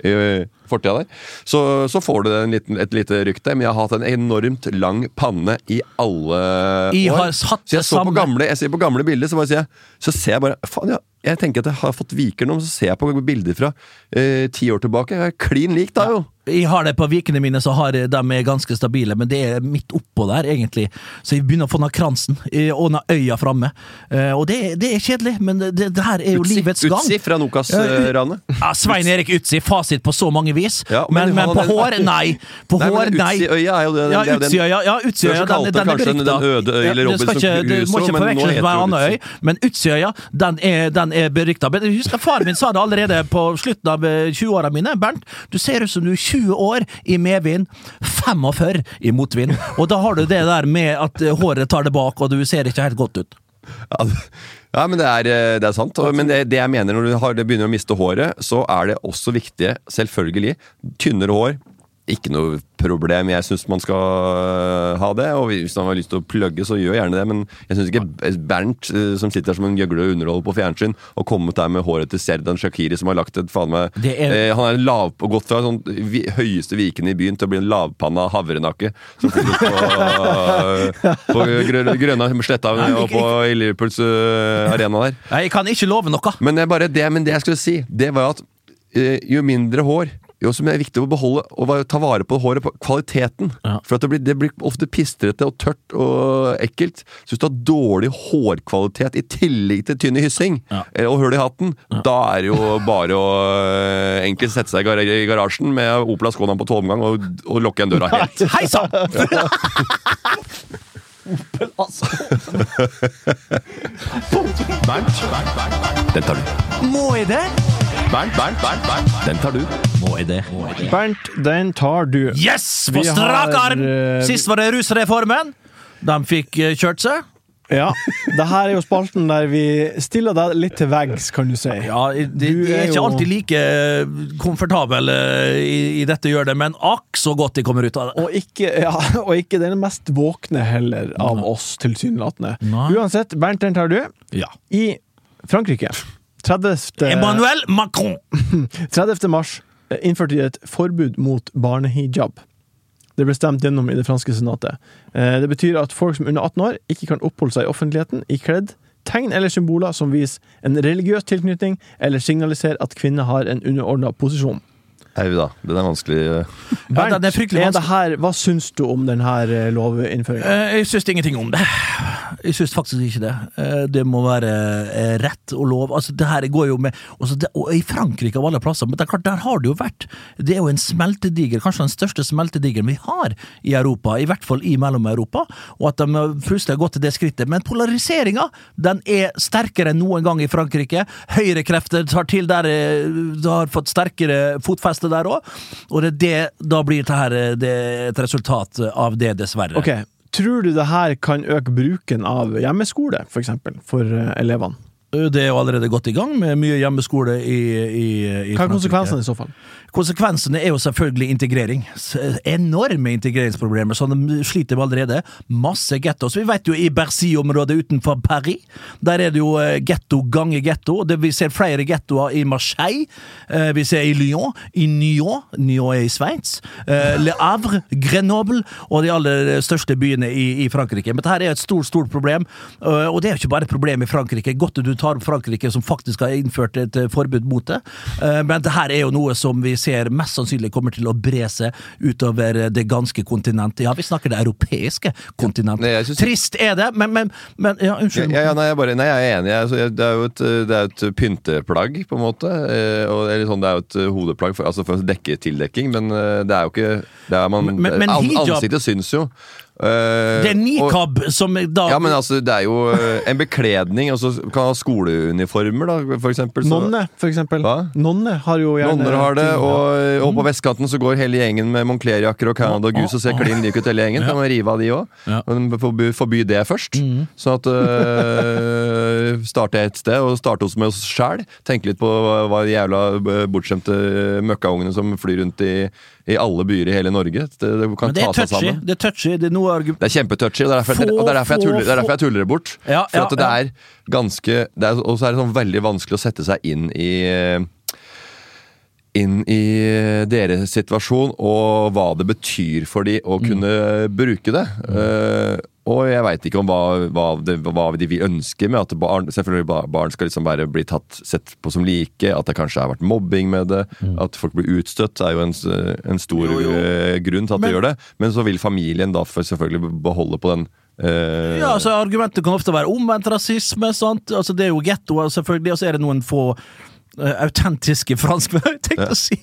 i fortida der. Så, så får du en liten, et lite rykk der. Men jeg har hatt en enormt lang panne i alle år. så jeg så på gamle, jeg ser på gamle bilder, så, bare sier jeg, så ser jeg bare Faen, ja. Jeg tenker at jeg har fått viker nå, men så ser jeg på bilder fra eh, ti år tilbake. Jeg er klin lik da, jo. Jeg har det på vikene mine, så har jeg, de er ganske stabile, men det er midt oppå der, egentlig. Så jeg begynner å få den kransen eh, og den øya framme. Eh, og det, det er kjedelig, men det, det her er jo Utsi, livets gang. Utsi fra Nokas-ranet. Ja, Svein Erik Utsi, fasit på så mange vis. Ja, men, men men, på hår, nei. På Nei, hår, nei. Utsiøya er jo det. Ja, Utsiøya, ja, Utsiøya, den- den, den er berykta. den øde øy eller Robinson Crusoe, men nå heter det annen øy, men Utsiøya, den er, den er berykta. Men jeg husker faren min sa det allerede på slutten av eh, 20-åra mine. Bernt, du ser ut som du er 20 år i medvind, 45 i motvind. Og da har du det der med at eh, håret tar det bak, og du ser ikke helt godt ut. Ja, ja, men det er, eh, det er sant. Men det, det jeg mener når du har, det begynner å miste håret, så er det også viktig, selvfølgelig, tynnere hår. Ikke noe problem, jeg syns man skal øh, ha det. Og hvis han har lyst til å plugge, så gjør gjerne det. Men jeg syns ikke Bernt, øh, som sitter der som en gjøgle og underholder på fjernsyn, og kommet der med håret til Serdan Shakiri, som har lagt et faen meg Det er- eh, Han er lav, gått fra sånn vi, høyeste viken i byen til å bli en lavpanna havrenakke. Som på, på grønne, grønne sletta og på i Liverpools arena der. Nei, Jeg kan ikke love noe. Men det, bare det, men det jeg skulle si, det var at jo mindre hår jo som er viktig å beholde og ta vare på håret, på kvaliteten. Ja. For at det, blir, det blir ofte pistrete og tørt og ekkelt. Så hvis du har dårlig hårkvalitet i tillegg til tynn hyssing Ja. eh, og hull i hatten, da er det jo bare å eh, egentlig sette seg i garasjen med Opel Ascona på tomgang og, og lukke igjen døra helt. Hei sann! Den tar du. Må jeg det? Bernt, Bernt, Bernt, Bernt. Den tar du. Nå er det? Bernt, den tar du. Yes! På strak arm! eh, Sist var det rusreformen. De fikk eh, kjørt seg. Ja. Det her er jo spalten der vi stiller deg litt til veggs, kan du si. Ja, De, det er er ikke jo- alltid like komfortable eh, i, i dette det, men akk så godt de kommer ut av det. Og ikke, ja, og ikke den mest våkne heller av oss, tilsynelatende. Uansett, Bernt, den tar du. Ja. I Frankrike 30. Emmanuel Macron! 30. mars eh, innførte de et forbud mot barnehijab. Det ble stemt gjennom i det franske senatet. Eh, Det betyr at folk som er under 18 år ikke kan oppholde seg i offentligheten ikledd tegn eller symboler som viser en religiøs tilknytning eller signaliserer at kvinner har en underordna posisjon. Au da. Den er vanskelig. Bernt, Ja, den er fryktelig det her, hva syns du om denne lovinnføringa? Eh, Jeg syns ingenting om det. Jeg syns faktisk ikke det. Eh, Det må være eh, rett og lov. Altså, det her går jo med altså, det, Og i Frankrike av alle plasser, men det er klart, der har det jo vært Det er jo en smeltediger, kanskje den største smeltedigeren vi har i Europa, i hvert fall i Mellom-Europa, og at de plutselig har gått til det skrittet. Men polariseringa, den er sterkere enn noen gang i Frankrike. Høyrekrefter tar til der de har fått sterkere fotfeste der òg, og det det, da blir det her eh, det et resultat av det, dessverre. Ok, Tror du det her kan øke bruken av hjemmeskole, for eksempel, for eh, elevene? Det er jo allerede godt i gang med mye hjemmeskole i, i, i Hva er konsekvensene i så fall? Konsekvensene er jo selvfølgelig integrering. Enorme integreringsproblemer, som de sliter med allerede. Masse gettoer. Vi vet jo i Bercy-området utenfor Paris, der er det jo eh, getto ganger getto. Vi ser flere gettoer i Marseille, eh, vi ser i Lyon, i Nyon, Nyon er i Sveits, eh, Le Havre, Grenoble og de aller største byene i, Frankrike. Men dette er et stort, stort problem, og det er jo ikke bare et problem i Frankrike. Godt at du tar Frankrike, som faktisk har innført et forbud mot det, men det her er jo noe som vi ser mest sannsynlig kommer til å bre seg utover det ganske kontinentet. Ja, vi snakker det europeiske kontinentet. Nei, synes- Trist er det, men, men, men Ja, unnskyld. ja, ja, nei, jeg bare, nei, jeg er enig. Jeg, altså, det er jo et, det er et pynteplagg, på en måte. Eh, og, eller sånn, det er jo et eh, hodeplagg for, altså for dekke tildekking, men eh, det er jo ikke det er man, Men- Ansiktet syns jo. Eh, Det er og- nikab som da Ja, men altså, det er jo eh, en bekledning. Altså, kan ha skoleuniformer, da, for eksempel. så- Nonne, for eksempel. Hva? Nonne har jo gjerne Nonner har det, ting, ja. og, og på vestkanten så går hele gjengen med Moncler-jakker og Canada Goose og ser klin lik ut hele gjengen. Kan man rive av de òg? Ja. Men forby, forby det først. Sånn at øh, Starte et sted, og starte hos med oss sjæl. Tenke litt på hva, de jævla øh, bortskjemte møkkaungene som flyr rundt i, i alle byer i hele Norge. Det, det kan det ta seg touchy. sammen. Det er touchy. Det er noe argument. Det er kjempetouchy, og det er derfor, Få, og det er derfor, jeg, tuller, det er derfor jeg tuller det bort. Ja, For ja, at det ja. er ganske Og så er det sånn veldig vanskelig å sette seg inn i eh, inn i deres situasjon og hva det betyr for de å kunne bruke det. Eh, og jeg veit ikke om hva, hva, det, hva de vil ønske med at barn selvfølgelig barn skal liksom bare bli tatt, sett på som like, at det kanskje har vært mobbing med det, at folk blir utstøtt, er jo en, en stor Jo, jo. eh, grunn til at Men- de gjør det. Men så vil familien da for selvfølgelig beholde på den eh, Ja, altså Argumentet kan ofte være omvendt rasisme. sant? Altså Det er jo gettoer, selvfølgelig, og så er det noen få uh, autentiske franskmenn Jeg tenkte å si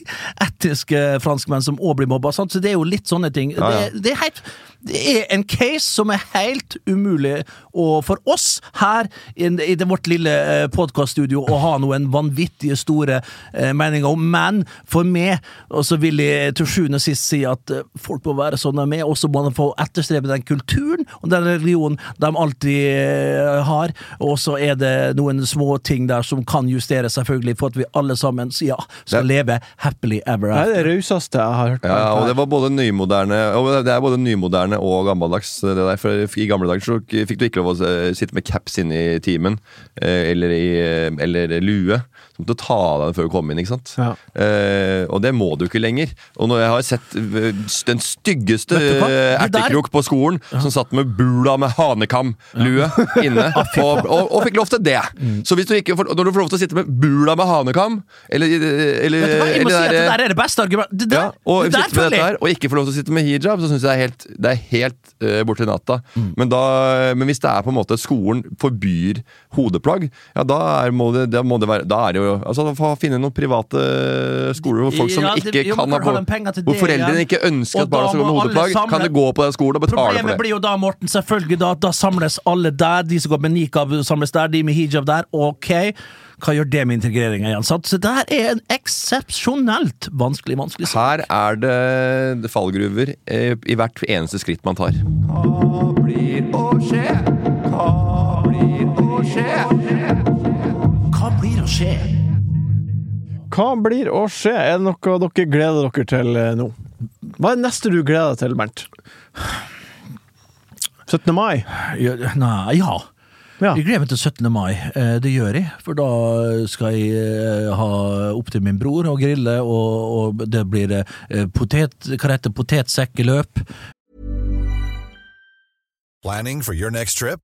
etiske franskmenn som òg blir mobba. Sant? Så det er jo litt sånne ting. Ja, ja. Det, det, er helt, det er en case som er helt umulig å, for oss her i, i det vårt lille eh, podkaststudio å ha noen vanvittige store eh, meninger om. Men for meg, og så vil jeg til sjuende og sist si at eh, folk må være sånn de er, og så må de få etterstrebe den kulturen og den religionen de alltid eh, har. Og så er det noen små ting der som kan justeres, selvfølgelig, for at vi alle sammen ja, skal Det- leve happily ever after. Det er det rauseste jeg har hørt. Ja, og det var både nymoderne Og det er både nymoderne og gammeldags. Det der, for I gamle dager så fikk du ikke lov å eh, sitte med caps inne i timen, eh, eller, i, eh, eller lue. Så måtte ta av deg den før du kom inn. ikke sant? Ja. Eh, og det må du ikke lenger. Og når jeg har sett eh, den styggeste du eh, der- ertekrok på skolen, som satt med bula med hanekam-lue inne, og, og, og fikk lov til det. Mm. Så du ikke når du får lov til å sitte med bula med hanekam, eller, eller, du hva, eller si at det der- der er det beste argumentet. Det der, ja, og det der dette her, og ikke får lov til å sitte med hijab, så syns jeg det er helt, det er helt uh, borti natta. Mm. Men, da, men hvis det er på en måte skolen forbyr hodeplagg, ja, da, er, må det, da må det være Da er det jo Altså, få finne noen private skoler hvor folk som Ja, det- ikke jo, kan ha til Hvor foreldrene ikke ønsker at barna skal gå med hodeplagg, samle- kan de gå på den skolen og betale for det. Problemet blir jo da, Morten, selvfølgelig da, da samles alle der. De som går med nikab, samles der. De med hijab der. Ok, hva gjør det med integreringa igjen? Så det her er en eksepsjonelt vanskelig, vanskelig sak. Her er det fallgruver eh, i hvert eneste skritt man tar. Hva blir å skje? Hva blir å skje? Hva blir å skje? Hva blir å skje? Er det noe dere gleder dere til eh, nå? Hva er det neste du gleder deg til, Bernt? 17. mai? Ja, nei, ja. Ja. Jeg gleder meg til 17. mai. Eh, Det gjør jeg, for da skal jeg eh, ha opp til min bror og grille, og, og det blir potet, hva heter potetsekkeløp. Planning for your next trip?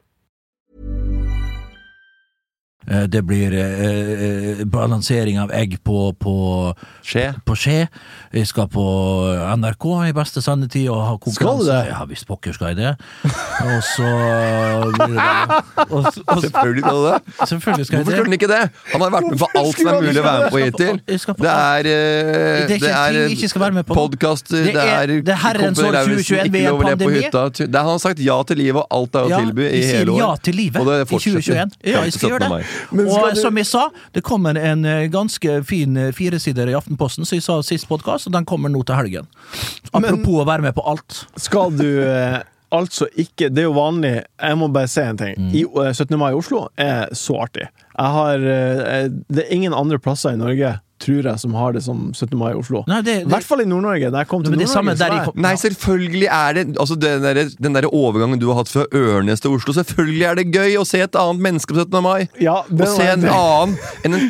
Eh, Det blir eh, eh, balansering av egg på, på, Skje. på skje. Jeg skal på NRK i beste sendetid og ha konkurranse. Skal du det? Ja visst pokker skal jeg det. Og så blir det og, og, Selvfølgelig skal du det. Selvfølgelig skal jeg Hvorfor skulle han ikke det? Han har vært med på alt som er mulig å være med på hittil. Det er eh, Det er ikke ting vi ikke skal være med på podkaster, Det er- er, det er herrens år 2021 vi er pandemi. hytta. Det er, han har sagt ja til livet, og alt er å tilby i hele år. ja til livet i 2021. Ja, jeg skal gjøre det. Og som jeg sa, det kommer en eh, ganske fin eh, firesider i Aftenposten, som jeg sa sist podkast, og den kommer nå til helgen. Apropos å være med på alt. Skal du eh, altså ikke Det er jo vanlig Jeg må bare si en ting. Mm. I, eh, 17. mai i Oslo er så artig. Jeg har Det er ingen andre plasser i Norge, tror jeg, som har det som 17. mai i Oslo. Nei, det- I hvert fall i Nord-Norge. Da jeg kom til det Nord-Norge, der Nei, selvfølgelig er det altså den, der, den der overgangen du har hatt fra Ørnes til Oslo. Selvfølgelig er det gøy å se et annet menneske på 17. mai. Ja, det Å se en en annen enn en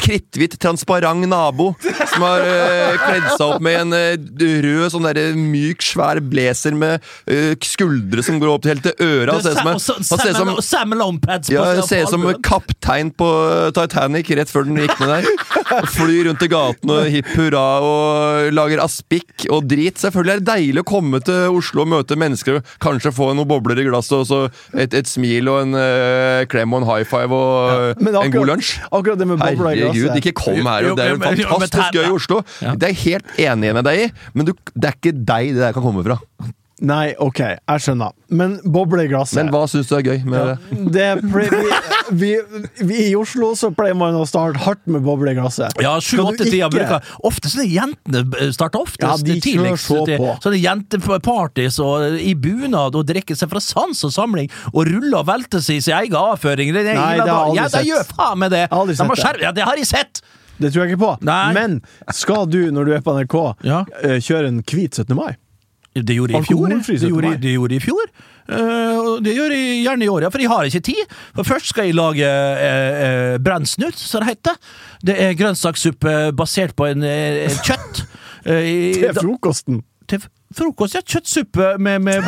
kritthvit, transparent nabo som har øh, kledd seg opp med en øh, rød, sånn der, myk, svær blazer med øh, skuldre som går opp helt til øra. Han ser ut som, som på ja, ser ut som kaptein på eh, Titanic rett før den gikk ned der. Og Flyr rundt i gaten og hipp hurra og lager aspikk og drit. Selvfølgelig er det deilig å komme til Oslo og møte mennesker og kanskje få noen bobler i glasset og så et, et smil og en eh, klem og en high five og en god lunsj. Akkurat det med bobler i Herregud, ikke kom her. Jo, Det er jo fantastisk gøy i Oslo. Ja. Det er jeg helt enig med deg i, men du, det er ikke deg det der kan komme fra. Nei, OK, jeg skjønner. Men bobleglasset Men hva syns du er gøy med det? det vi, vi, vi I Oslo så pleier man å starte hardt med bobleglasset. Ja, sju-åtte-tida bruker bruker Oftest er det jentene starter oftest Ja, de tidligst. så på. Så det er jentepartys og i bunad og drikker seg fra sans og samling og ruller og velter seg i sin egen avføring. Det, Nei, det har jeg aldri ja, de sett. gjør faen meg det! Jeg har aldri De sett det. Ja, det har jeg sett! Det tror jeg ikke på. Nei. Men skal du, når du er på NRK, Ja. eh, kjøre en hvit 17. mai? Det gjorde jeg i fjor. Det gjorde, det gjorde i fjor. Uh, og det gjør jeg gjerne i år, ja, for jeg har ikke tid. For Først skal jeg lage uh, uh, brennsnutt, som det heter. Det er grønnsakssuppe basert på en eh, kjøtt. Eh, i- Til frokosten! til frokost, ja. Kjøttsuppe med, med,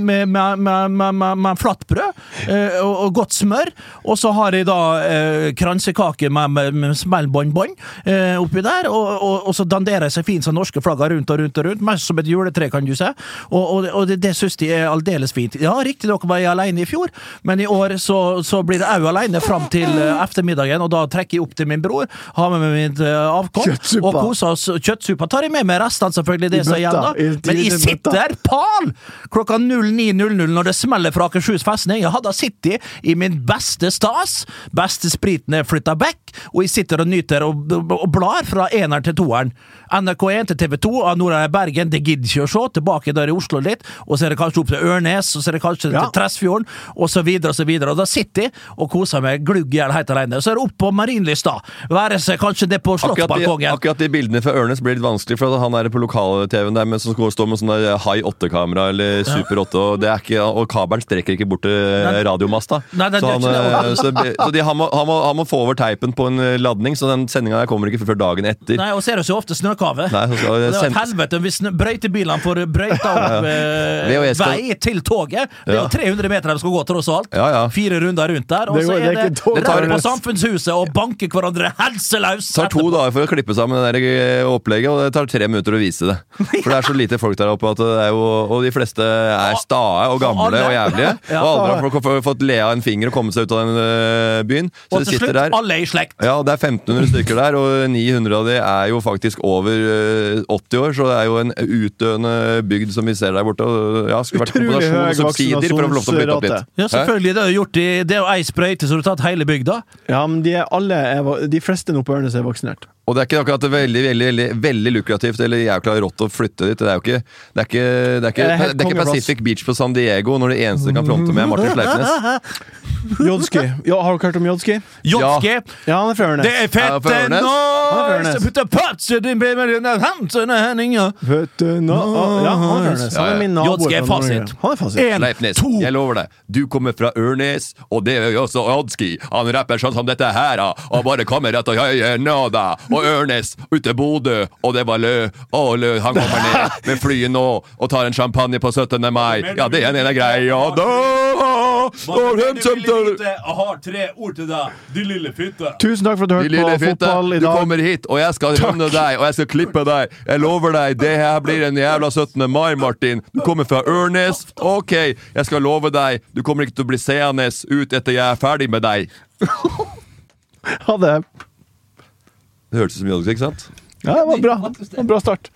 med, med flatbrød eh, og, og, godt smør. Og så har jeg da eh, kransekake med, med, smellbåndbånd eh, oppi der. Og, og, og så danderer jeg seg fint som norske flagger rundt og rundt og rundt. Mest som et juletre, kan du se. Og, det, det syns de er aldeles fint. Ja, riktignok var jeg alene i fjor, men i år så, så blir jeg òg alene fram til ettermiddagen, og da trekker jeg opp til min bror, har med meg mitt avkom, og koser oss. Kjøttsuppa tar jeg med meg restene, selvfølgelig, det som er igjen da. Men jeg sitter pal klokka 09.00 når det smeller fra Akershus festning. Jeg hadde sittet i min beste stas. Beste spriten er flytta vekk, og jeg sitter og nyter og, og blar fra eneren til toeren. NRK1 til TV2 av i Bergen, det gidder ikke å se. Tilbake der i Oslo litt, og så er det kanskje opp til Ørnes, og så er det kanskje Ja. til Tresfjorden, og så videre og så videre. Og da sitter jeg og koser meg glugg i hjel helt alene. Så er det opp på Marienlyst, da. Være seg kanskje det på Akkurat Slottsbalkongen. akkurat de bildene fra Ørnes blir litt vanskelig, for han er på lokal-TV-en der men som stå med sånn der High 8-kamera eller Super 8, og, det er ikke, og kabelen strekker ikke bort til Nei. radiomasta. Nei, det så han, ikke det. eh, så, så de, han, må, han, må, han må få over teipen på en eh, ladning, så den sendinga kommer ikke før dagen etter. Nei, og så er det så ofte snøkave. Nei, så skal Det var et helvete hvis brøytebilene får brøyta opp ja, VHS skal- vei til toget. Det er jo 300 meter de skal gå, tross alt. Ja, ja. Fire runder rundt der. Og så er det det tar... rett på Samfunnshuset og banker hverandre helseløs! Det tar to etterpå. dager for å klippe sammen det der eh, opplegget, og det tar tre minutter å vise det. For det er så lite folk der oppe, at det er jo, og de fleste er stae og gamle alle- og jævlige. Ja. Og aldri har folk fått le av en finger og kommet seg ut av den eh, byen. Så Og til sitter slutt, der. alle er i slekt. Ja, det er 1500 stykker der, og 900 av de er jo faktisk over eh, 80 år, så det er jo en utdøende bygd som vi ser der borte. Og, ja, skulle vært høy og subsidier for å få lov til å bytte opp vaksinasjonsrate. litt. Ja, selvfølgelig. Det er jo gjort i, det er jo ei sprøyte, så du har tatt hele bygda. Ja, men de, er alle de fleste nå på Ørnes er vaksinert. Og det er ikke akkurat veldig veldig, veldig, veldig lukrativt eller jævla rått å flytte dit. Det er jo ikke, det er ikke, det er ikke, Det er er ikke. Pacific Beach på San Diego når det eneste kan fronte med er Martin Sleipnes. Jodski. Ja, har dere hørt om Jodski? Jodski! Ja, han er fra Ørnes. Det er fette nå er Ørnes. Putta patser din and ja. Han er fra Ørnes. Han er min nabo. Jodski er fasit. Han er fasit. En, Sleipnes, to jeg lover deg. Du kommer fra Ørnes, og det gjør jo også Jodski. Han rapper sånn som dette her, og bare kommer rett og høye nåda. Og Ørnes ute Bodø, og det var lø. Å, lø, han kommer ned med flyet nå og tar en champagne på 17. mai. Ja, det er en ene greia. Da Jeg har tre ord til deg, din lille fitte. Tusen takk for at du hørte på fotball i dag. du kommer hit, og jeg skal runde deg, og jeg skal klippe deg. Jeg lover deg, det her blir en jævla 17. mai, Martin. Du kommer fra Ørnes. Ok, jeg skal love deg, du kommer ikke til å bli seende ut etter jeg er ferdig med deg. Ha det. Det hørtes ut som Jodelsky, ikke sant? Ja, det var bra. Det var en bra start.